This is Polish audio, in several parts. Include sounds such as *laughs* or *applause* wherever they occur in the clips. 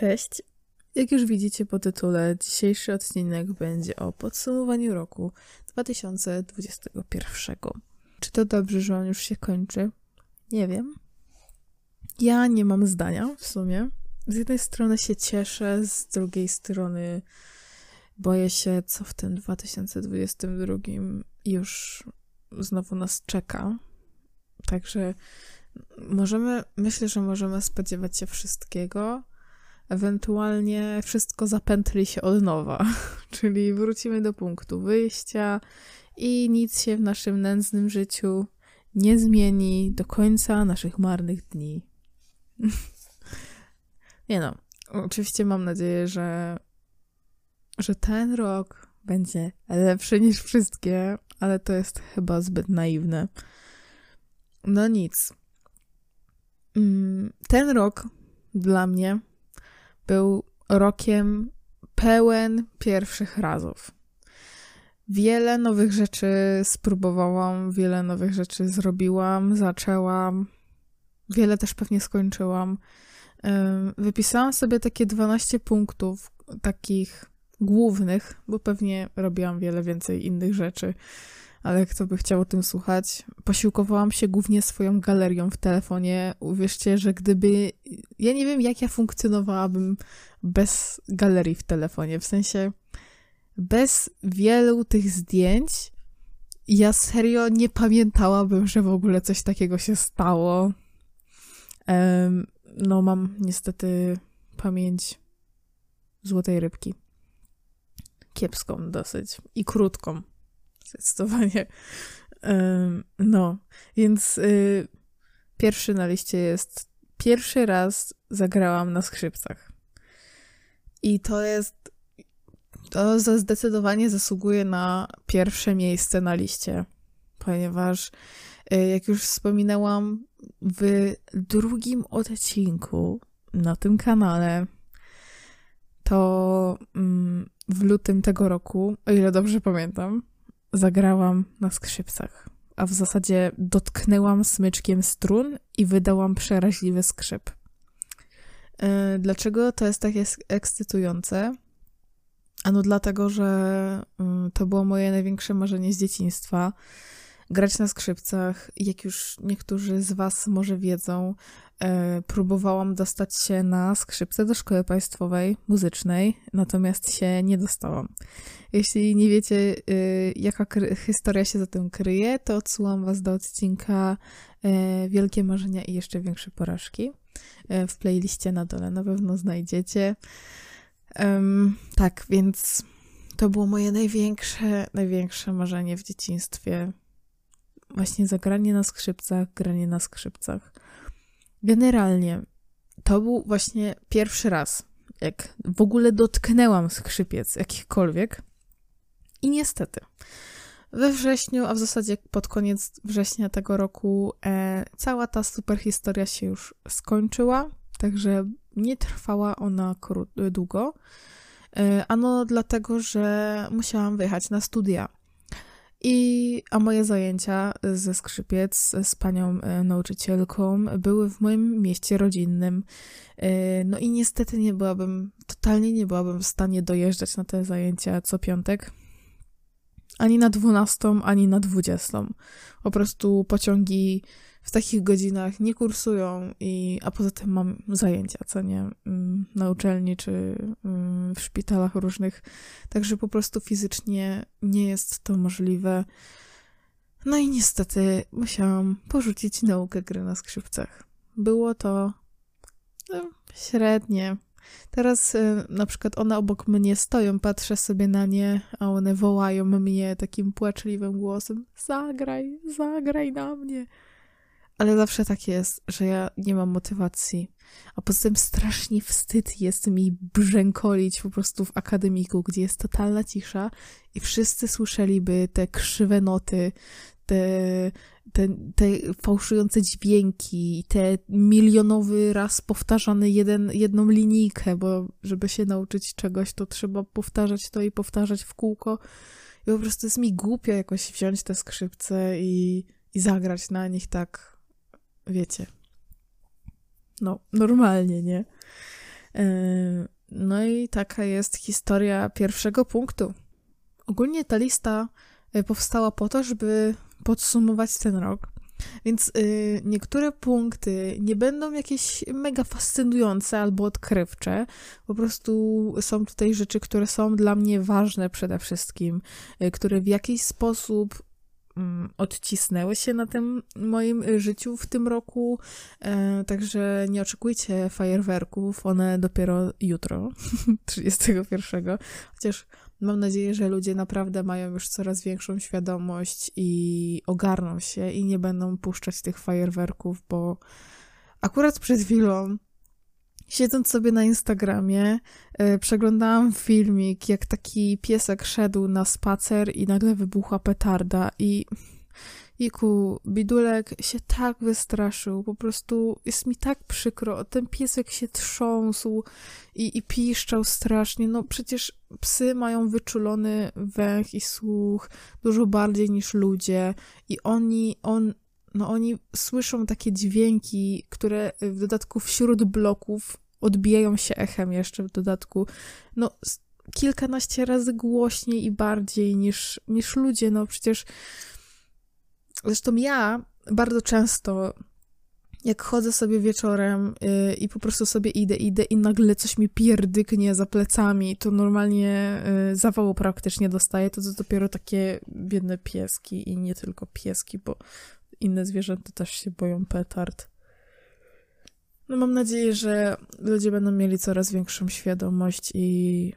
Cześć. Jak już widzicie po tytule, dzisiejszy odcinek będzie o podsumowaniu roku 2021. Czy to dobrze, że on już się kończy? Nie wiem. Ja nie mam zdania w sumie. Z jednej strony się cieszę, z drugiej strony boję się, co w tym 2022 już znowu nas czeka. Także możemy, myślę, że możemy spodziewać się wszystkiego ewentualnie wszystko zapętli się od nowa, *laughs* czyli wrócimy do punktu wyjścia i nic się w naszym nędznym życiu nie zmieni do końca naszych marnych dni. *laughs* nie no, oczywiście mam nadzieję, że, że ten rok będzie lepszy niż wszystkie, ale to jest chyba zbyt naiwne. No nic. Mm, ten rok dla mnie był rokiem pełen pierwszych razów. Wiele nowych rzeczy spróbowałam, wiele nowych rzeczy zrobiłam, zaczęłam, wiele też pewnie skończyłam. Wypisałam sobie takie 12 punktów, takich głównych, bo pewnie robiłam wiele więcej innych rzeczy ale kto by chciał o tym słuchać? Posiłkowałam się głównie swoją galerią w telefonie. Uwierzcie, że gdyby. Ja nie wiem, jak ja funkcjonowałabym bez galerii w telefonie. W sensie, bez wielu tych zdjęć, ja serio nie pamiętałabym, że w ogóle coś takiego się stało. Um, no, mam niestety pamięć złotej rybki. Kiepską dosyć i krótką. Zdecydowanie. No, więc y, pierwszy na liście jest pierwszy raz zagrałam na skrzypcach. I to jest. To zdecydowanie zasługuje na pierwsze miejsce na liście, ponieważ, y, jak już wspominałam, w drugim odcinku na tym kanale, to mm, w lutym tego roku, o ile dobrze pamiętam, zagrałam na skrzypcach, a w zasadzie dotknęłam smyczkiem strun i wydałam przeraźliwy skrzyp. E, dlaczego to jest takie ekscytujące? Ano dlatego, że mm, to było moje największe marzenie z dzieciństwa. Grać na skrzypcach, jak już niektórzy z Was może wiedzą, E, próbowałam dostać się na skrzypce do szkoły państwowej muzycznej, natomiast się nie dostałam. Jeśli nie wiecie, y, jaka historia się za tym kryje, to odsyłam Was do odcinka e, Wielkie Marzenia i jeszcze większe porażki. E, w playliście na dole na pewno znajdziecie. Tak, więc to było moje największe, największe marzenie w dzieciństwie. Właśnie zagranie na skrzypcach, granie na skrzypcach. Generalnie to był właśnie pierwszy raz, jak w ogóle dotknęłam skrzypiec jakichkolwiek. I niestety, we wrześniu, a w zasadzie pod koniec września tego roku, e, cała ta super historia się już skończyła, także nie trwała ona długo. E, ano dlatego, że musiałam wyjechać na studia. I, a moje zajęcia ze skrzypiec z panią e, nauczycielką były w moim mieście rodzinnym. E, no i niestety nie byłabym, totalnie nie byłabym w stanie dojeżdżać na te zajęcia co piątek. Ani na 12, ani na 20. Po prostu pociągi w takich godzinach nie kursują, i, a poza tym mam zajęcia, co nie, mm, na uczelni czy mm, w szpitalach różnych, także po prostu fizycznie nie jest to możliwe. No i niestety musiałam porzucić naukę gry na skrzypcach. Było to no, średnie. Teraz y, na przykład one obok mnie stoją, patrzę sobie na nie, a one wołają mnie takim płaczliwym głosem: Zagraj, zagraj na mnie ale zawsze tak jest, że ja nie mam motywacji. A poza tym strasznie wstyd jest mi brzękolić po prostu w akademiku, gdzie jest totalna cisza i wszyscy słyszeliby te krzywe noty, te, te, te fałszujące dźwięki, te milionowy raz powtarzany jeden, jedną linijkę, bo żeby się nauczyć czegoś, to trzeba powtarzać to i powtarzać w kółko. I po prostu jest mi głupio jakoś wziąć te skrzypce i, i zagrać na nich tak wiecie, no, normalnie, nie? No i taka jest historia pierwszego punktu. Ogólnie ta lista powstała po to, żeby podsumować ten rok. Więc y, niektóre punkty nie będą jakieś mega fascynujące albo odkrywcze. Po prostu są tutaj rzeczy, które są dla mnie ważne przede wszystkim, które w jakiś sposób odcisnęły się na tym moim życiu w tym roku. E, także nie oczekujcie fajerwerków, one dopiero jutro, *laughs* 31. Chociaż Mam nadzieję, że ludzie naprawdę mają już coraz większą świadomość i ogarną się i nie będą puszczać tych fajerwerków, bo akurat przed chwilą, siedząc sobie na Instagramie, yy, przeglądałam filmik, jak taki piesek szedł na spacer i nagle wybuchła petarda i Iku, bidulek się tak wystraszył, po prostu jest mi tak przykro. Ten piesek się trząsł i, i piszczał strasznie. No przecież psy mają wyczulony węch i słuch dużo bardziej niż ludzie i oni, on, no oni słyszą takie dźwięki, które w dodatku wśród bloków odbijają się echem jeszcze w dodatku. No kilkanaście razy głośniej i bardziej niż, niż ludzie. No przecież Zresztą ja bardzo często, jak chodzę sobie wieczorem yy, i po prostu sobie idę, idę i nagle coś mi pierdyknie za plecami, to normalnie yy, praktycznie dostaję, to to dopiero takie biedne pieski i nie tylko pieski, bo inne zwierzęta też się boją petard. No mam nadzieję, że ludzie będą mieli coraz większą świadomość i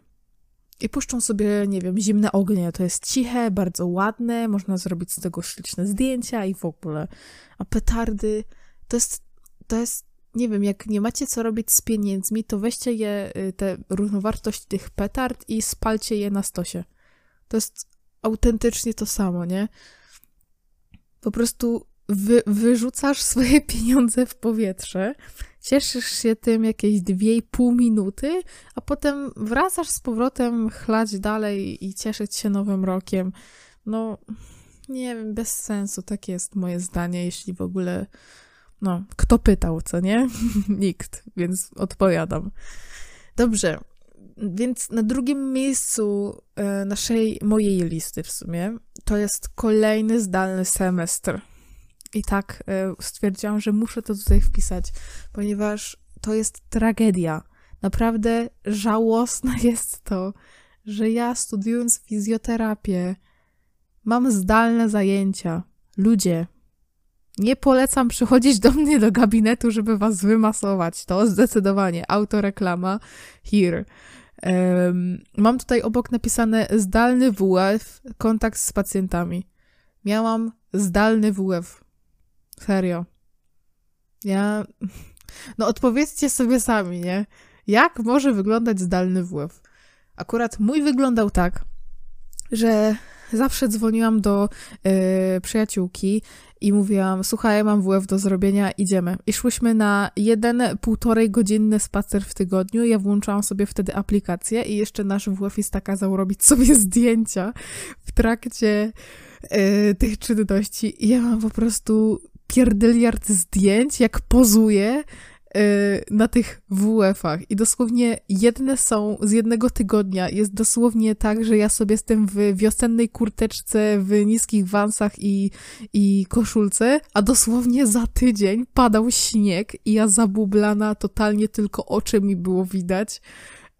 i puszczą sobie, nie wiem, zimne ognie. To jest ciche, bardzo ładne, można zrobić z tego śliczne zdjęcia i w ogóle. A petardy to jest, to jest, nie wiem, jak nie macie co robić z pieniędzmi, to weźcie je, y, tę równowartość tych petard i spalcie je na stosie. To jest autentycznie to samo, nie? Po prostu wy, wyrzucasz swoje *laughs* pieniądze w powietrze cieszysz się tym jakieś 2,5 minuty, a potem wracasz z powrotem chlać dalej i cieszyć się nowym rokiem. No, nie wiem, bez sensu, takie jest moje zdanie, jeśli w ogóle. No, kto pytał, co nie? *laughs* Nikt, więc odpowiadam. Dobrze, więc na drugim miejscu e, naszej, mojej listy w sumie, to jest kolejny zdalny semestr. I tak e, stwierdziłam, że muszę to tutaj wpisać, ponieważ to jest tragedia. Naprawdę żałosne *laughs* jest to, że ja studiując fizjoterapię mam zdalne zajęcia. Ludzie, nie polecam przychodzić do mnie do gabinetu, żeby was wymasować. To zdecydowanie autoreklama here. Um, mam tutaj obok napisane zdalny WF, kontakt z pacjentami. Miałam zdalny WF. Serio. Ja. No, odpowiedzcie sobie sami, nie? Jak może wyglądać zdalny WF? Akurat mój wyglądał tak, że zawsze dzwoniłam do yy, przyjaciółki i mówiłam: Słuchaj, mam WF do zrobienia, idziemy. I szłyśmy na jeden, półtorej godzinny spacer w tygodniu. Ja włączałam sobie wtedy aplikację i jeszcze nasz WF jest kazał robić sobie zdjęcia w trakcie yy, tych czynności. I ja mam po prostu pierdyliard zdjęć, jak pozuje yy, na tych WF-ach. I dosłownie jedne są z jednego tygodnia. Jest dosłownie tak, że ja sobie jestem w wiosennej kurteczce, w niskich wansach i, i koszulce, a dosłownie za tydzień padał śnieg i ja zabublana, totalnie tylko oczy mi było widać.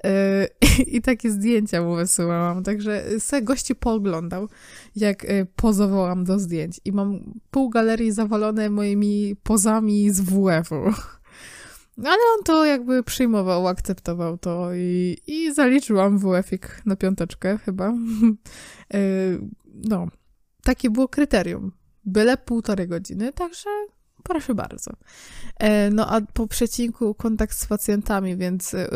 Yy, *laughs* I takie zdjęcia mu wysyłałam, także se gości pooglądał, jak yy, pozowałam do zdjęć. I mam pół galerii zawalone moimi pozami z WF-u. *laughs* Ale on to jakby przyjmował, akceptował to i, i zaliczyłam WF-ik na piąteczkę chyba. Yy, *laughs* no, takie było kryterium. Byle półtorej godziny, także Proszę bardzo. E, no a po przecinku kontakt z pacjentami, więc y,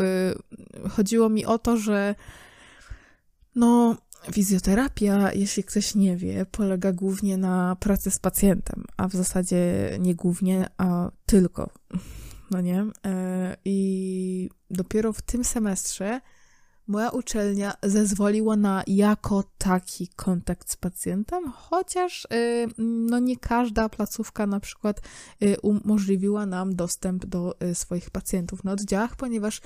chodziło mi o to, że no fizjoterapia, jeśli ktoś nie wie, polega głównie na pracy z pacjentem, a w zasadzie nie głównie, a tylko. No nie? E, I dopiero w tym semestrze moja uczelnia zezwoliła na jako taki kontakt z pacjentem, chociaż y, no nie każda placówka na przykład y, umożliwiła nam dostęp do y, swoich pacjentów na oddziałach, ponieważ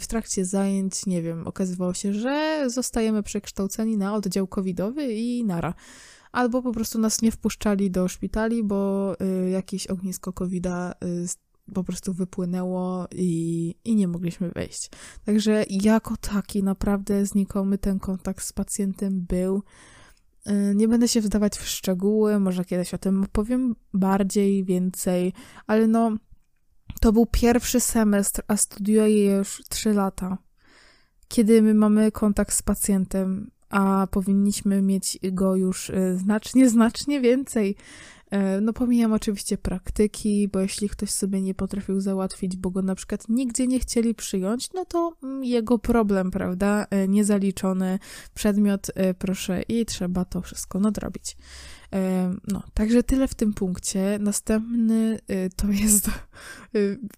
w trakcie zajęć, nie wiem, okazywało się, że zostajemy przekształceni na oddział covidowy i nara. Albo po prostu nas nie wpuszczali do szpitali, bo jakieś ognisko covida po prostu wypłynęło i, i nie mogliśmy wejść. Także jako taki naprawdę znikomy ten kontakt z pacjentem był. Y, nie będę się wdawać w szczegóły, może kiedyś o tym opowiem bardziej, więcej, ale no, to był pierwszy semestr, a studiuję już 3 lata, kiedy my mamy kontakt z pacjentem, a powinniśmy mieć go już y, znacznie, znacznie więcej. E, no pomijam oczywiście praktyki, bo jeśli ktoś sobie nie potrafił załatwić, bo go na przykład nigdzie nie chcieli przyjąć, no to mm, jego problem, prawda? E, niezaliczony przedmiot, e, proszę, i trzeba to wszystko nadrobić. No, także tyle w tym punkcie. Następny to jest,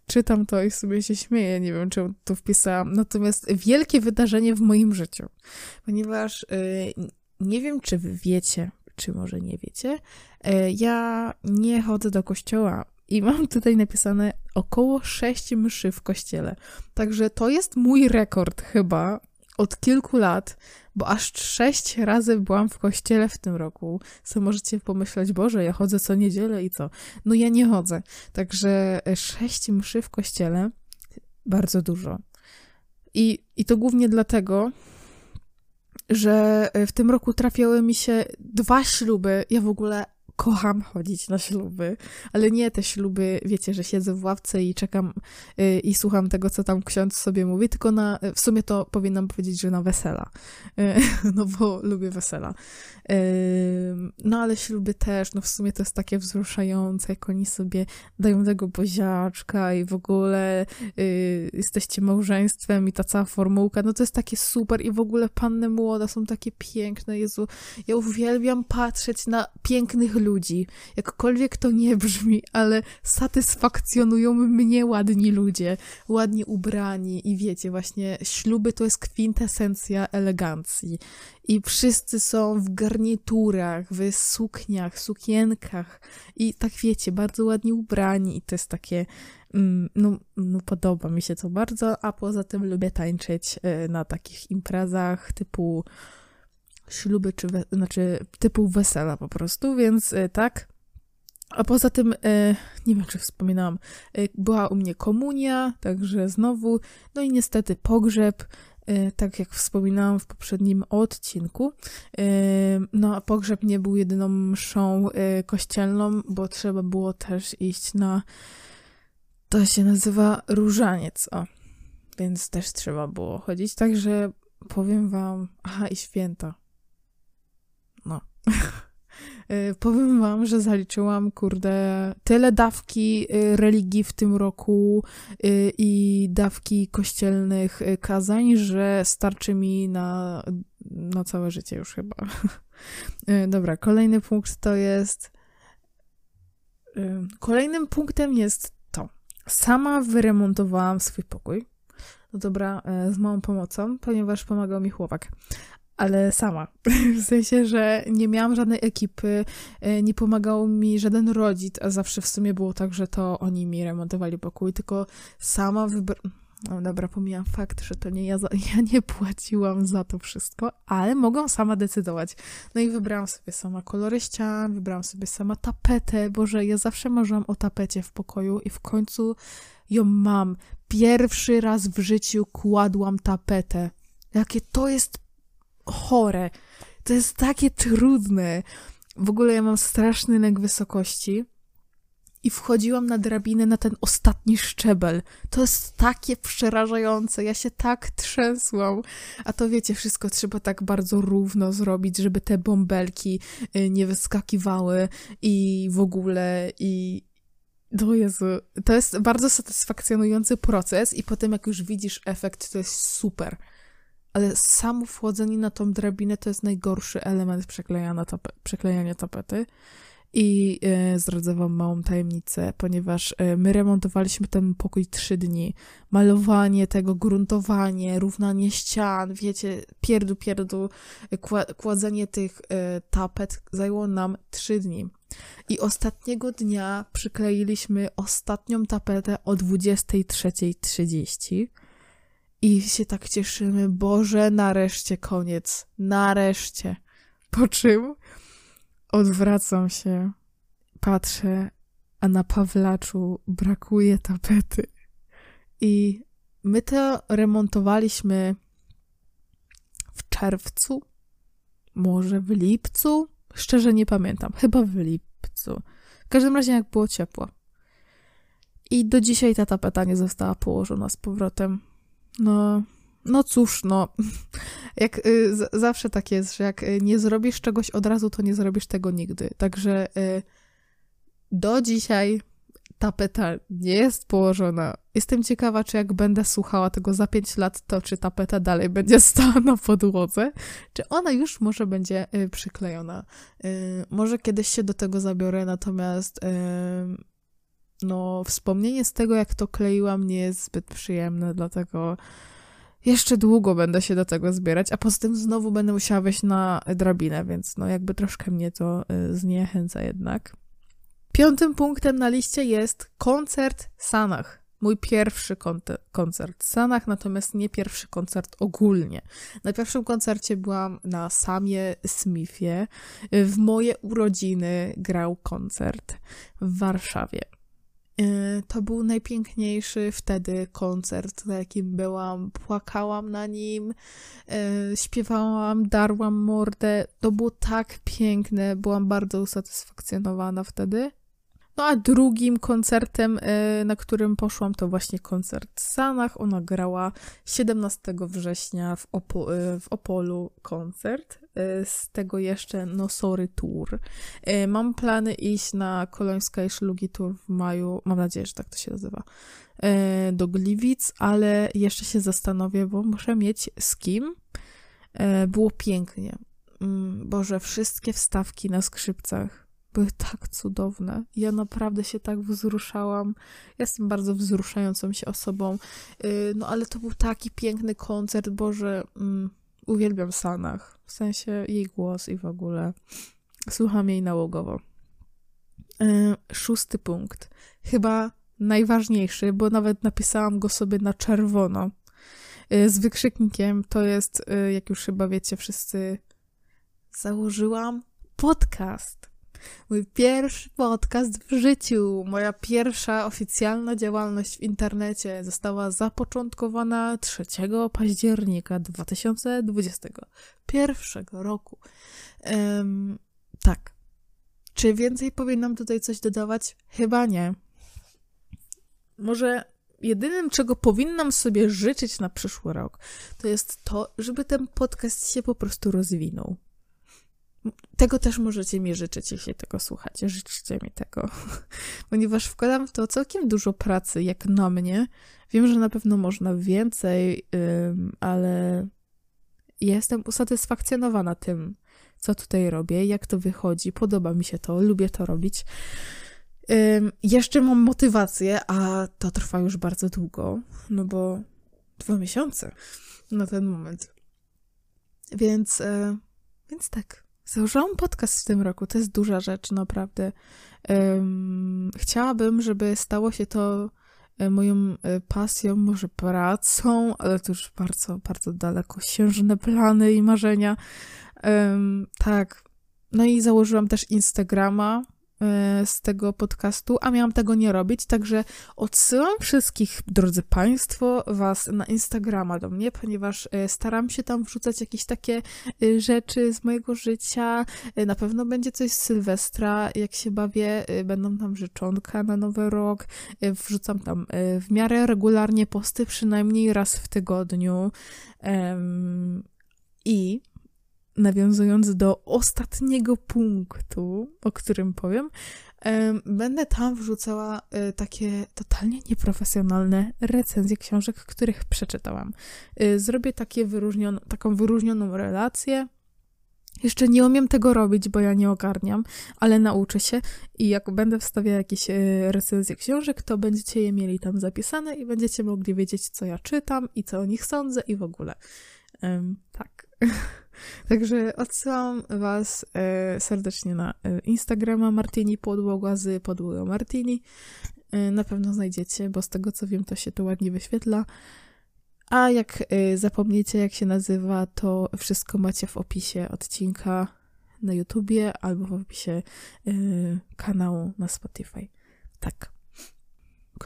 czytam to i sobie się śmieję, nie wiem, czy to wpisałam, natomiast wielkie wydarzenie w moim życiu, ponieważ nie wiem, czy wy wiecie, czy może nie wiecie, e, ja nie chodzę do kościoła i *laughs* mam tutaj napisane około 6 mszy w kościele. Także to jest mój rekord chyba od kilku lat, bo aż sześć razy byłam w kościele w tym roku. Co możecie pomyśleć, Boże, ja chodzę co niedzielę i co? No ja nie chodzę. Także sześć mszy w kościele, bardzo dużo. I, i to głównie dlatego, że e, w tym roku trafiały mi się dwa śluby. Ja w ogóle kocham chodzić na śluby, ale nie te śluby, wiecie, że siedzę w ławce i czekam yy, i słucham tego, co tam ksiądz sobie mówi, tylko na, w sumie to powinnam powiedzieć, że na wesela, yy, *laughs* no bo lubię wesela. Yy, no ale śluby też, no w sumie to jest takie wzruszające, jak oni sobie dają tego boziaczka i w ogóle y, jesteście małżeństwem i ta cała formułka, no to jest takie super i w ogóle panny młoda są takie piękne, Jezu, ja uwielbiam patrzeć na pięknych ludzi. Jakkolwiek to nie brzmi, ale satysfakcjonują mnie ładni ludzie, ładnie ubrani i wiecie, właśnie śluby to jest kwintesencja elegancji. I wszyscy są w garniturach, w sukniach, sukienkach. I tak wiecie, bardzo ładnie ubrani i to jest takie mm, no, no, podoba mi się to bardzo, a poza tym lubię tańczyć y, na takich imprezach typu śluby, czy we, znaczy typu wesela po prostu, więc y, tak. A poza tym, y, nie wiem czy wspominałam, y, była u mnie komunia, także znowu, no i niestety pogrzeb, tak jak wspominałam w poprzednim odcinku. No, a pogrzeb nie był jedyną mszą kościelną, bo trzeba było też iść na. To się nazywa różaniec, o. Więc też trzeba było chodzić. Także powiem wam. Aha, i święta. *laughs* Y, powiem wam, że zaliczyłam, kurde, tyle dawki y, religii w tym roku y, i dawki kościelnych kazań, że starczy mi na, na całe życie już chyba. *laughs* Dobra, kolejny punkt to jest. Kolejnym punktem jest to. Sama wyremontowałam swój pokój. No dobra, z małą pomocą, ponieważ pomagał mi chłopak ale sama. *laughs* W sensie, że nie miałam żadnej ekipy, e, nie pomagał mi żaden rodzic, a zawsze w sumie było tak, że to oni mi remontowali pokój, tylko sama wybrałam. No dobra, pomijam fakt, że to nie ja, za, *laughs* ja nie płaciłam za to wszystko, ale mogłam sama decydować. No i wybrałam sobie sama kolory ścian, wybrałam sobie sama tapetę. Boże, ja zawsze marzyłam o tapecie w pokoju i w końcu ją mam. Pierwszy raz w życiu kładłam tapetę. Jakie to jest chore. To jest takie trudne. W ogóle ja mam straszny lęk wysokości i wchodziłam na drabinę na ten ostatni szczebel. To jest takie przerażające. Ja się tak trzęsłam. A to wiecie, wszystko trzeba tak bardzo równo zrobić, żeby te bąbelki y, nie wyskakiwały i w ogóle i do Jezu, to jest bardzo satysfakcjonujący proces i potem jak już widzisz efekt, to jest super ale samo wchodzenie na tą drabinę to jest najgorszy element przeklejania, tape przeklejania tapety. I e, zdradzę wam małą tajemnicę, ponieważ e, my remontowaliśmy ten pokój trzy dni. Malowanie tego, gruntowanie, równanie ścian, wiecie, pierdu, pierdu, kładzenie tych e, tapet zajęło nam trzy dni. I ostatniego dnia przykleiliśmy ostatnią tapetę o 23.30 i się tak cieszymy, Boże, nareszcie koniec, nareszcie. Po czym odwracam się, patrzę, a na Pawlaczu brakuje tapety. I my to remontowaliśmy w czerwcu, może w lipcu, szczerze nie pamiętam, chyba w lipcu. W każdym razie jak było ciepło. I do dzisiaj ta tapeta nie została położona z powrotem. No, no cóż, no, *laughs* jak y, z, zawsze tak jest, że jak y, nie zrobisz czegoś od razu, to nie zrobisz tego nigdy. Także y, do dzisiaj tapeta nie jest położona. Jestem ciekawa, czy jak będę słuchała tego za 5 lat, to czy tapeta dalej będzie *laughs* stała na podłodze, czy ona już może będzie y, przyklejona. Y, może kiedyś się do tego zabiorę, natomiast no, wspomnienie z tego, jak to kleiłam, nie jest zbyt przyjemne, dlatego jeszcze długo będę się do tego zbierać, a poza tym znowu będę musiała wejść na drabinę, więc no jakby troszkę mnie to y, zniechęca jednak. Piątym punktem na liście jest koncert Sanach. Mój pierwszy koncert Sanach, natomiast nie pierwszy koncert ogólnie. Na pierwszym koncercie byłam na Samie Smithie. W moje urodziny grał koncert w Warszawie. Y, to był najpiękniejszy wtedy koncert, na jakim byłam. Płakałam na nim, y, śpiewałam, darłam mordę. To było tak piękne, byłam bardzo usatysfakcjonowana wtedy. No a drugim koncertem, y, na którym poszłam, to właśnie koncert w Sanach. Ona grała 17 września w, Opo y, w Opolu koncert. Y, z tego jeszcze No Sorry Tour. Mam plany iść na Kolońska i Szlugi Tour w maju. Mam nadzieję, że tak to się nazywa. Do Gliwic, ale jeszcze się zastanowię, bo muszę mieć z kim. Było pięknie. Mm, Boże, wszystkie wstawki na skrzypcach były tak cudowne. Ja naprawdę się tak wzruszałam. Jestem bardzo wzruszającą się osobą. Y, no ale to był taki piękny koncert, Boże, um, uwielbiam Sanach. W sensie jej głos i w ogóle. Słucham jej nałogowo. Y, szósty punkt. Chyba najważniejszy, bo nawet napisałam go sobie na czerwono. Y, z wykrzyknikiem to jest, jak już chyba wiecie wszyscy, założyłam podcast. Mój pierwszy podcast w życiu, moja pierwsza oficjalna działalność w internecie została zapoczątkowana 3 października 2021 roku. Um, tak. Czy więcej powinnam tutaj coś dodawać? Chyba nie. Może jedynym, czego powinnam sobie życzyć na przyszły rok, to jest to, żeby ten podcast się po prostu rozwinął. Tego też możecie mi życzyć, jeśli tego słuchacie. Życzcie mi tego, *laughs* ponieważ wkładam w to całkiem dużo pracy, jak na mnie. Wiem, że na pewno można więcej, ale jestem usatysfakcjonowana tym, co tutaj robię, jak to wychodzi. Podoba mi się to, lubię to robić. Jeszcze mam motywację, a to trwa już bardzo długo, no bo dwa miesiące na ten moment. Więc, e, więc tak. Założyłam podcast w tym roku. To jest duża rzecz, naprawdę. Chciałabym, żeby stało się to e, moją e, pasją, może pracą, ale to już bardzo, bardzo daleko siężne plany i marzenia. Tak. No i założyłam też Instagrama, z tego podcastu, a miałam tego nie robić, także odsyłam wszystkich, drodzy Państwo, Was na Instagrama do mnie, ponieważ e, staram się tam wrzucać jakieś takie e, rzeczy z mojego życia. Na pewno będzie coś z Sylwestra, jak się bawię, będą tam życzonka na Nowy Rok. Wrzucam tam w miarę regularnie posty, przynajmniej raz w tygodniu. I nawiązując do ostatniego punktu, o którym powiem, będę tam wrzucała e, takie totalnie nieprofesjonalne recenzje książek, których przeczytałam. E, zrobię takie wyróżnion, taką wyróżnioną relację Jeszcze nie umiem tego robić, bo ja nie ogarniam, ale nauczę się i jak będę wstawiała jakieś e, recenzje książek, to będziecie je mieli tam zapisane i będziecie mogli wiedzieć, co ja czytam i co o nich sądzę i w ogóle. Tak. *laughs* Także odsyłam Was e, serdecznie na e, Instagrama Martini Podłoga z podłogą Martini. E, na pewno znajdziecie, bo z tego co wiem, to się to ładnie wyświetla. A jak zapomniecie, jak się nazywa, to wszystko macie w opisie odcinka na YouTubie albo w opisie kanału na Spotify. Tak.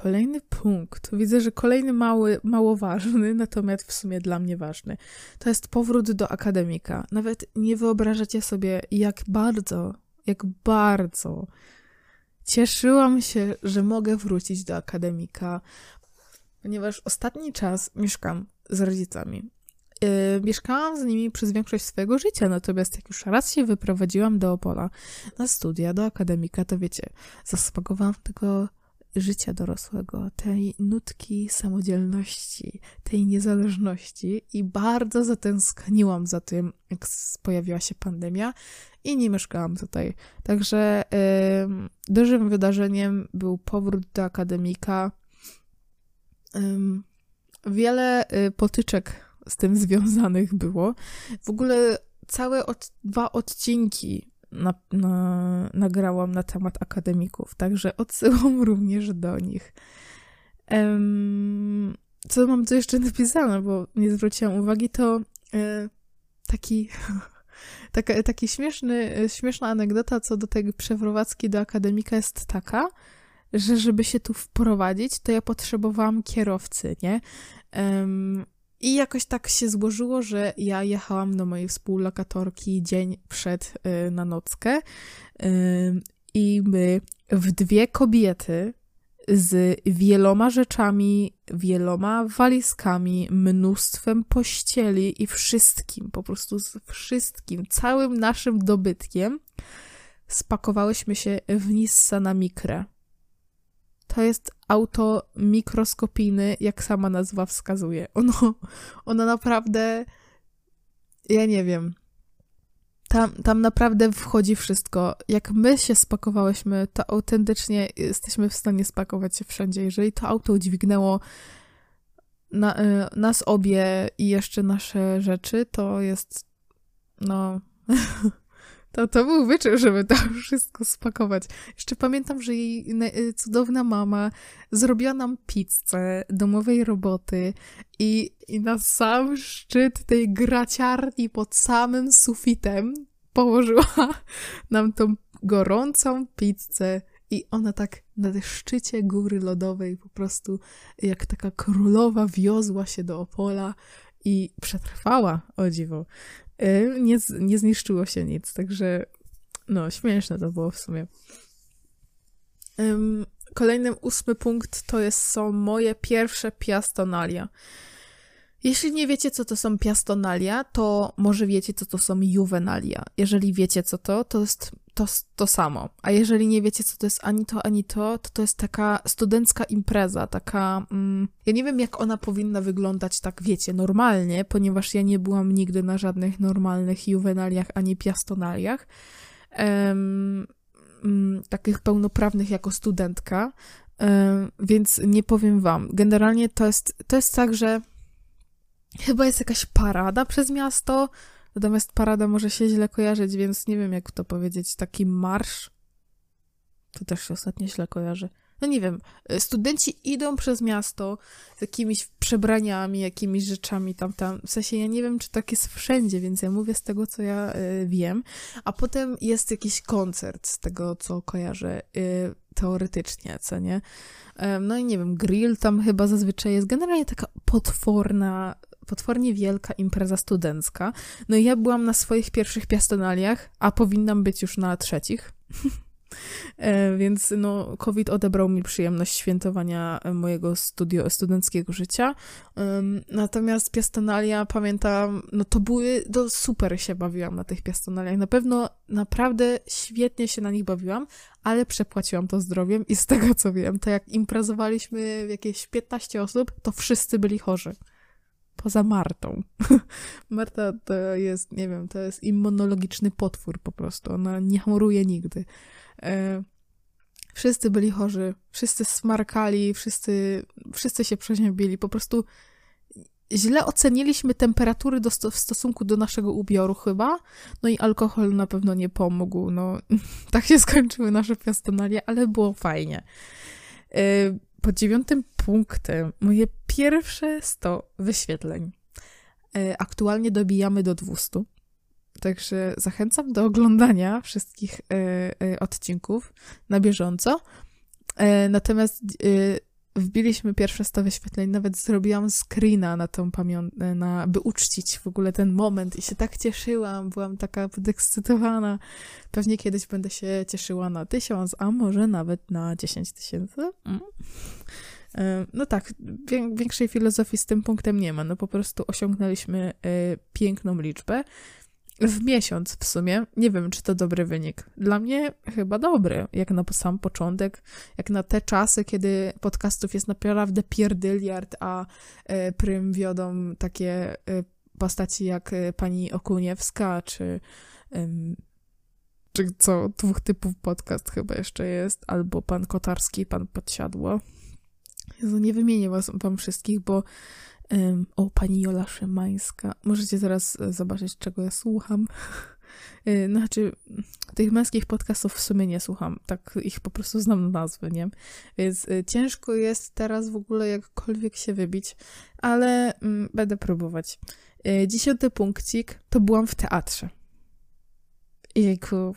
Kolejny punkt. Widzę, że kolejny mały, mało ważny, *laughs* natomiast w sumie dla mnie ważny. To jest powrót do akademika. Nawet nie wyobrażacie sobie, jak bardzo, jak bardzo cieszyłam się, że mogę wrócić do akademika, ponieważ ostatni czas mieszkam z rodzicami. Yy, mieszkałam z nimi przez większość swojego życia, natomiast jak już raz się wyprowadziłam do Opola na studia, do akademika, to wiecie, zaspakowałam tego życia dorosłego, tej nutki samodzielności, tej niezależności i bardzo zatęskniłam za tym, jak pojawiła się pandemia i nie mieszkałam tutaj. Także yy, dużym wydarzeniem był powrót do akademika Wiele y, potyczek z tym związanych było. W ogóle całe od, dwa odcinki na, na, nagrałam na temat akademików, także *laughs* odsyłam również do nich. Um, co mam tu jeszcze napisane, bo nie zwróciłam uwagi, to e, taki, *laughs* taka, taki śmieszny, śmieszna anegdota co do tej przeprowadzki do akademika jest taka, że żeby się tu wprowadzić, to ja potrzebowałam kierowcy, nie? Um, I jakoś tak się złożyło, że ja jechałam do mojej współlokatorki dzień przed y, na nockę y, i my w dwie kobiety z wieloma rzeczami, wieloma walizkami, mnóstwem pościeli i wszystkim, po prostu z wszystkim, całym naszym dobytkiem spakowałyśmy się w Nissana Micra. To jest auto mikroskopijny, jak sama nazwa wskazuje. Ono, ono naprawdę, ja nie wiem. Tam, tam naprawdę wchodzi wszystko. Jak my się spakowałyśmy, to autentycznie jesteśmy w stanie spakować się wszędzie. Jeżeli to auto udźwignęło na, y, nas obie i jeszcze nasze rzeczy, to jest no *laughs* To, to był wyczyn, żeby to *laughs* wszystko spakować. Jeszcze pamiętam, że jej y, cudowna mama zrobiła nam pizzę domowej roboty i, i na sam szczyt tej graciarni pod samym sufitem położyła *laughs* nam tą gorącą pizzę i ona tak na szczycie góry lodowej po prostu jak taka królowa wiozła się do Opola i przetrwała, o dziwo. Y, nie, nie zniszczyło się nic, także no, śmieszne to było w sumie. Um, kolejny ósmy punkt to jest, są moje pierwsze piastonalia. Jeśli nie wiecie, co to są piastonalia, to może wiecie, co to są juvenalia. Jeżeli wiecie, co to, to jest to, to samo. A jeżeli nie wiecie, co to jest ani to, ani to, to to jest taka studencka impreza, taka... Mm, ja nie wiem, jak ona powinna wyglądać tak, wiecie, normalnie, ponieważ ja nie byłam nigdy na żadnych normalnych juvenaliach ani piastonaliach, um, um, takich pełnoprawnych jako studentka, um, więc nie powiem wam. Generalnie to jest, to jest tak, że chyba jest jakaś parada przez miasto, Natomiast parada może się źle kojarzyć, więc nie wiem, jak to powiedzieć. Taki marsz. To też się ostatnio źle kojarzy. No nie wiem, e, studenci idą przez miasto z jakimiś przebraniami, jakimiś rzeczami tam, tam. W sensie ja nie wiem, czy tak jest wszędzie, więc ja mówię z tego, co ja y, wiem. A potem jest jakiś koncert z tego, co kojarzę y, teoretycznie, co nie? Y, no i nie wiem, grill tam chyba zazwyczaj jest. Generalnie taka potworna potwornie wielka impreza studencka. No i ja byłam na swoich pierwszych piastonaliach, a powinnam być już na trzecich. *laughs* E, więc no, COVID odebrał mi przyjemność świętowania mojego studio, studenckiego życia. natomiast piastonalia, pamiętam, no to były, to super się bawiłam na tych piastonaliach. Na pewno naprawdę świetnie się na nich bawiłam, ale przepłaciłam to zdrowiem i z tego co wiem, to jak imprezowaliśmy w jakieś 15 osób, to wszyscy byli chorzy. Poza Martą. *laughs* Marta to jest, nie wiem, to jest immunologiczny potwór po prostu. Ona nie choruje nigdy. E, wszyscy byli chorzy, wszyscy smarkali, wszyscy, wszyscy się przeziębili. Po prostu źle oceniliśmy temperatury do, w stosunku do naszego ubioru chyba, no i alkohol na pewno nie pomógł, no *laughs* tak się skończyły nasze piastonalia, ale było fajnie. Yy, pod dziewiątym punktem moje pierwsze 100 wyświetleń. Yy, aktualnie dobijamy do 200, także zachęcam do oglądania wszystkich yy, odcinków na bieżąco. Natomiast wbiliśmy pierwsze 100 wyświetleń, nawet zrobiłam screena na tą pamiątkę, na, by uczcić w ogóle ten moment i się tak cieszyłam, byłam taka podekscytowana. Pewnie kiedyś będę się cieszyła na tysiąc, a może nawet na 10 tysięcy. Mm. E, no tak, większej filozofii z tym punktem nie ma, no po prostu osiągnęliśmy y, piękną liczbę w miesiąc w sumie. Nie wiem, czy to dobry wynik. Dla mnie chyba dobry, jak na sam początek, jak na te czasy, kiedy podcastów jest naprawdę pierdyliard, a e, prym wiodą takie e, postaci jak e, pani Okuniewska, czy czy co, dwóch typów podcast chyba jeszcze jest, albo pan Kotarski, pan Podsiadło. Jezu, nie wymienię was, wam wszystkich, bo o, pani Jola Szymańska. Możecie teraz e, zobaczyć, czego ja słucham. *laughs* E, znaczy, tych męskich podcastów w sumie nie słucham, tak ich po prostu znam nazwy, nie? Więc e, ciężko jest teraz w ogóle jakkolwiek się wybić, ale mm, będę próbować. Dziesiąty punkcik to byłam w teatrze. Jejku,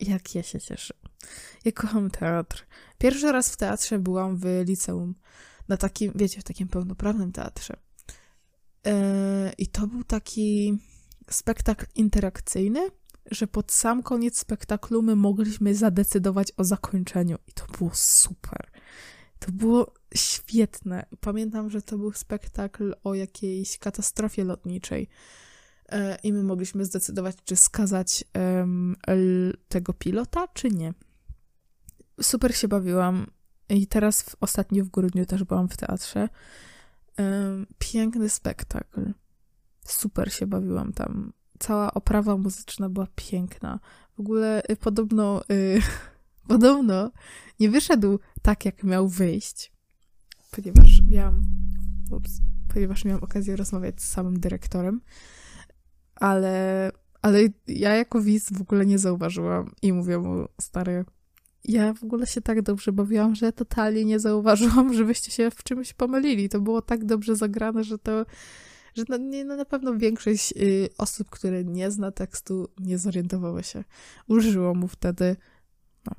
jak ja się cieszę. Ja kocham teatr. Pierwszy raz w teatrze byłam w liceum. Na takim, wiecie, w takim pełnoprawnym teatrze. E, I to był taki spektakl interakcyjny, że pod sam koniec spektaklu my mogliśmy zadecydować o zakończeniu. I to było super. To było świetne. Pamiętam, że to był spektakl o jakiejś katastrofie lotniczej. E, I my mogliśmy zdecydować, czy skazać um, tego pilota, czy nie. Super się bawiłam. I teraz w, ostatnio w grudniu też byłam w teatrze piękny spektakl. Super się bawiłam tam. Cała oprawa muzyczna była piękna. W ogóle y, podobno, y, *laughs* podobno nie wyszedł tak, jak miał wyjść, ponieważ miałam, ups, ponieważ miałam okazję rozmawiać z samym dyrektorem, ale, ale ja jako widz w ogóle nie zauważyłam i mówię mu, stary, ja w ogóle się tak dobrze bawiłam, że totalnie nie zauważyłam, *laughs* żebyście się w czymś pomylili. To było tak dobrze zagrane, że to, że nie, no na pewno większość y, osób, które nie zna tekstu, nie zorientowały się. Użyło mu wtedy. No.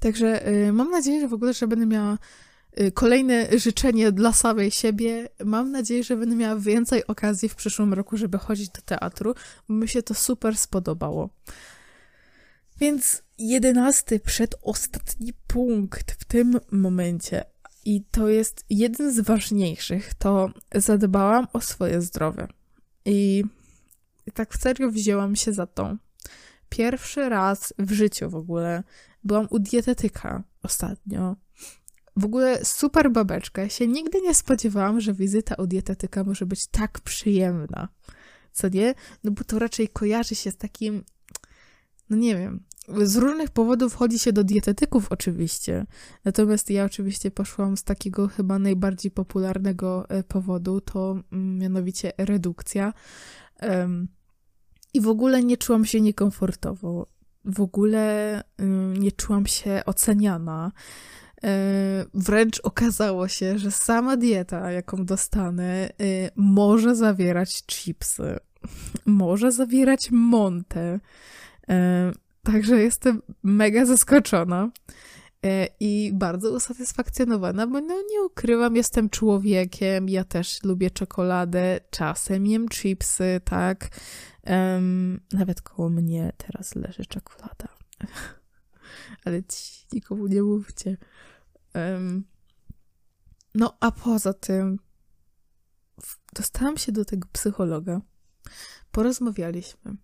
Także y, mam nadzieję, że w ogóle, że będę miała y, kolejne życzenie dla samej siebie. Mam nadzieję, że będę miała więcej okazji w przyszłym roku, żeby chodzić do teatru, bo mi się to super spodobało. Więc jedenasty, przedostatni punkt w tym momencie, i to jest jeden z ważniejszych, to zadbałam o swoje zdrowie. I tak serio wzięłam się za to. Pierwszy raz w życiu w ogóle byłam u dietetyka ostatnio. W ogóle super babeczka. Się nigdy nie spodziewałam, że wizyta u dietetyka może być tak przyjemna. Co nie? No bo to raczej kojarzy się z takim, no nie wiem, z różnych powodów chodzi się do dietetyków oczywiście, natomiast ja oczywiście poszłam z takiego chyba najbardziej popularnego e, powodu, to mm, mianowicie redukcja. I w ogóle nie czułam się niekomfortowo, w ogóle nie czułam się oceniana. E, wręcz okazało się, że sama dieta, jaką dostanę, e, może zawierać chipsy, *laughs* może zawierać montę. Także jestem mega zaskoczona e, i bardzo usatysfakcjonowana, bo no nie ukrywam, jestem człowiekiem, ja też lubię czekoladę, czasem jem chipsy, tak. Um, nawet koło mnie teraz leży czekolada. *laughs* Ale ci nikomu nie mówcie. Um, no a poza tym dostałam się do tego psychologa, porozmawialiśmy,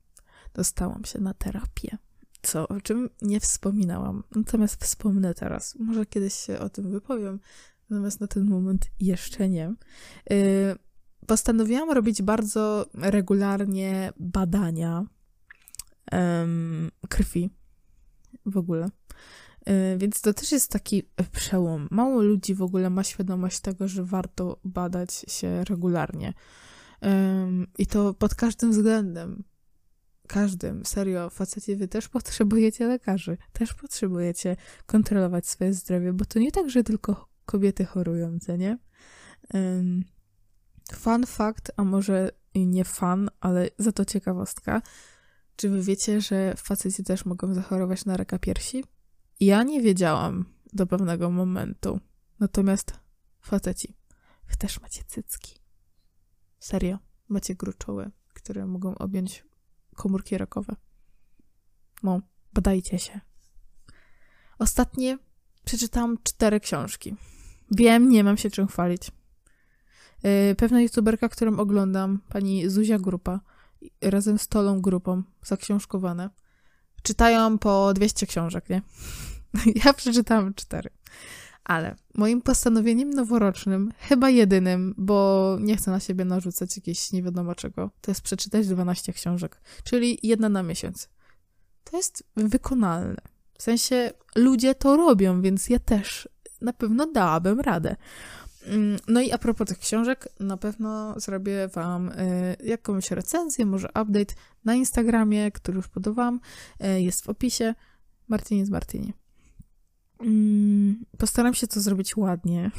dostałam się na terapię co, o czym nie wspominałam. Natomiast wspomnę teraz. Może kiedyś się o tym wypowiem, natomiast na ten moment jeszcze nie. Yy, postanowiłam robić bardzo regularnie badania krwi w ogóle. E, więc to też jest taki przełom. Mało ludzi w ogóle ma świadomość tego, że warto badać się regularnie. I to pod każdym względem. Każdym, serio, faceci, wy też potrzebujecie lekarzy, też potrzebujecie kontrolować swoje zdrowie, bo to nie tak, że tylko kobiety chorują, nie? Fun fact, a może nie fan, ale za to ciekawostka. Czy wy wiecie, że faceci też mogą zachorować na raka piersi? Ja nie wiedziałam do pewnego momentu. Natomiast faceci, wy też macie cycki. Serio, macie gruczoły, które mogą objąć komórki rakowe. No, badajcie się. Ostatnie przeczytałam cztery książki. Wiem, nie mam się czym chwalić. Yy, pewna youtuberka, którą oglądam, pani Zuzia Grupa, razem z Tolą Grupą, zaksiążkowane, czytają po 200 książek, nie? *laughs* Ja przeczytałam cztery. Ale moim postanowieniem noworocznym, chyba jedynym, bo nie chcę na siebie narzucać jakieś nie wiadomo czego, to jest przeczytać 12 książek, czyli jedna na miesiąc. To jest wykonalne. W sensie ludzie to robią, więc ja też na pewno dałabym radę. Mm, no i a propos tych książek, na pewno zrobię Wam y, jakąś recenzję, może update na Instagramie, który już podawałam, y, jest w opisie. Martynie z Martyni. Mm, postaram się to zrobić ładnie. *laughs*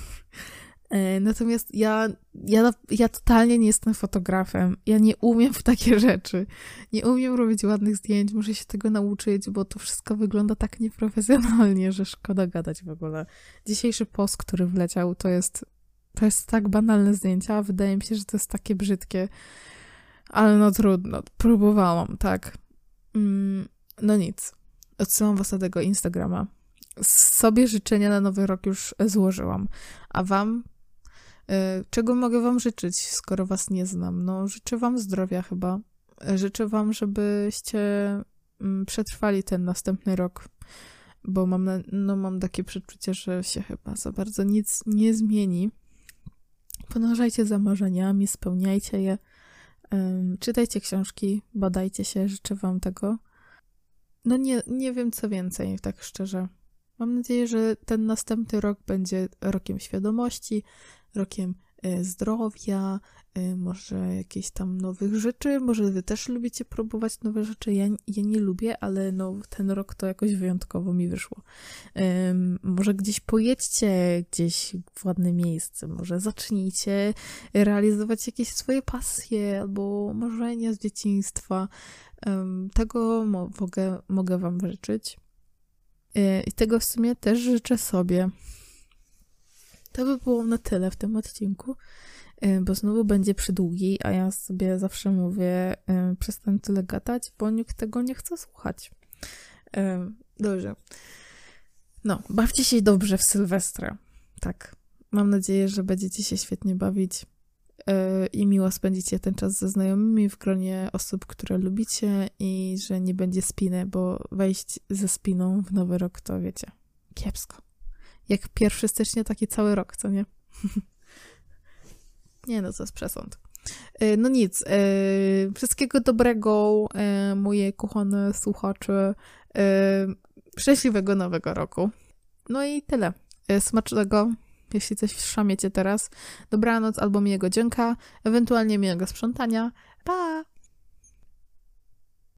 E, natomiast ja, ja, ja totalnie nie jestem fotografem. Ja nie umiem w takie *laughs* rzeczy. Nie umiem robić ładnych zdjęć, muszę się tego nauczyć, bo to wszystko wygląda tak nieprofesjonalnie, że szkoda gadać w ogóle. Dzisiejszy post, który wleciał, to jest, to jest tak banalne zdjęcia, wydaje mi się, że to jest takie brzydkie. Ale no trudno, próbowałam, tak. Mm, no nic. Odsyłam was do tego Instagrama sobie życzenia na nowy rok już złożyłam. A wam? E, czego mogę wam życzyć, skoro was nie znam? No, życzę wam zdrowia chyba. Życzę wam, żebyście mm, przetrwali ten następny rok, bo mam, na, no, mam takie przeczucie, że się chyba za bardzo nic nie zmieni. Podążajcie za marzeniami, spełniajcie je, czytajcie książki, badajcie się, życzę wam tego. No nie, nie wiem co więcej, tak szczerze. Mam nadzieję, że ten następny rok będzie rokiem świadomości, rokiem e, zdrowia, e, może jakieś tam nowych rzeczy, może wy też lubicie próbować nowe rzeczy. Ja, ja nie lubię, ale no, ten rok to jakoś wyjątkowo mi wyszło. Może gdzieś pojedźcie gdzieś w ładne miejsce, może zacznijcie realizować jakieś swoje pasje albo marzenia z dzieciństwa. Tego mogę, mogę wam życzyć. Y, I tego w sumie też życzę sobie. To by było na tyle w tym odcinku, y, bo znowu będzie przydługi, a ja sobie zawsze mówię, y, przestań tyle gadać, bo nikt tego nie chce słuchać. Dobrze. No, bawcie się dobrze w Sylwestra. Tak. Mam nadzieję, że będziecie się świetnie bawić. E, i miło spędzicie ten czas ze znajomymi w gronie osób, które lubicie i że nie będzie spiny, bo wejść ze spiną w nowy rok to wiecie, kiepsko. Jak pierwszy stycznia, taki cały rok, co nie? *laughs* nie no, to jest przesąd. E, no nic, e, wszystkiego dobrego, moje kochane słuchacze, szczęśliwego nowego roku. No i tyle. Smacznego jeśli coś szamiecie teraz. Dobranoc albo miłego dzięka, ewentualnie miłego sprzątania. Pa!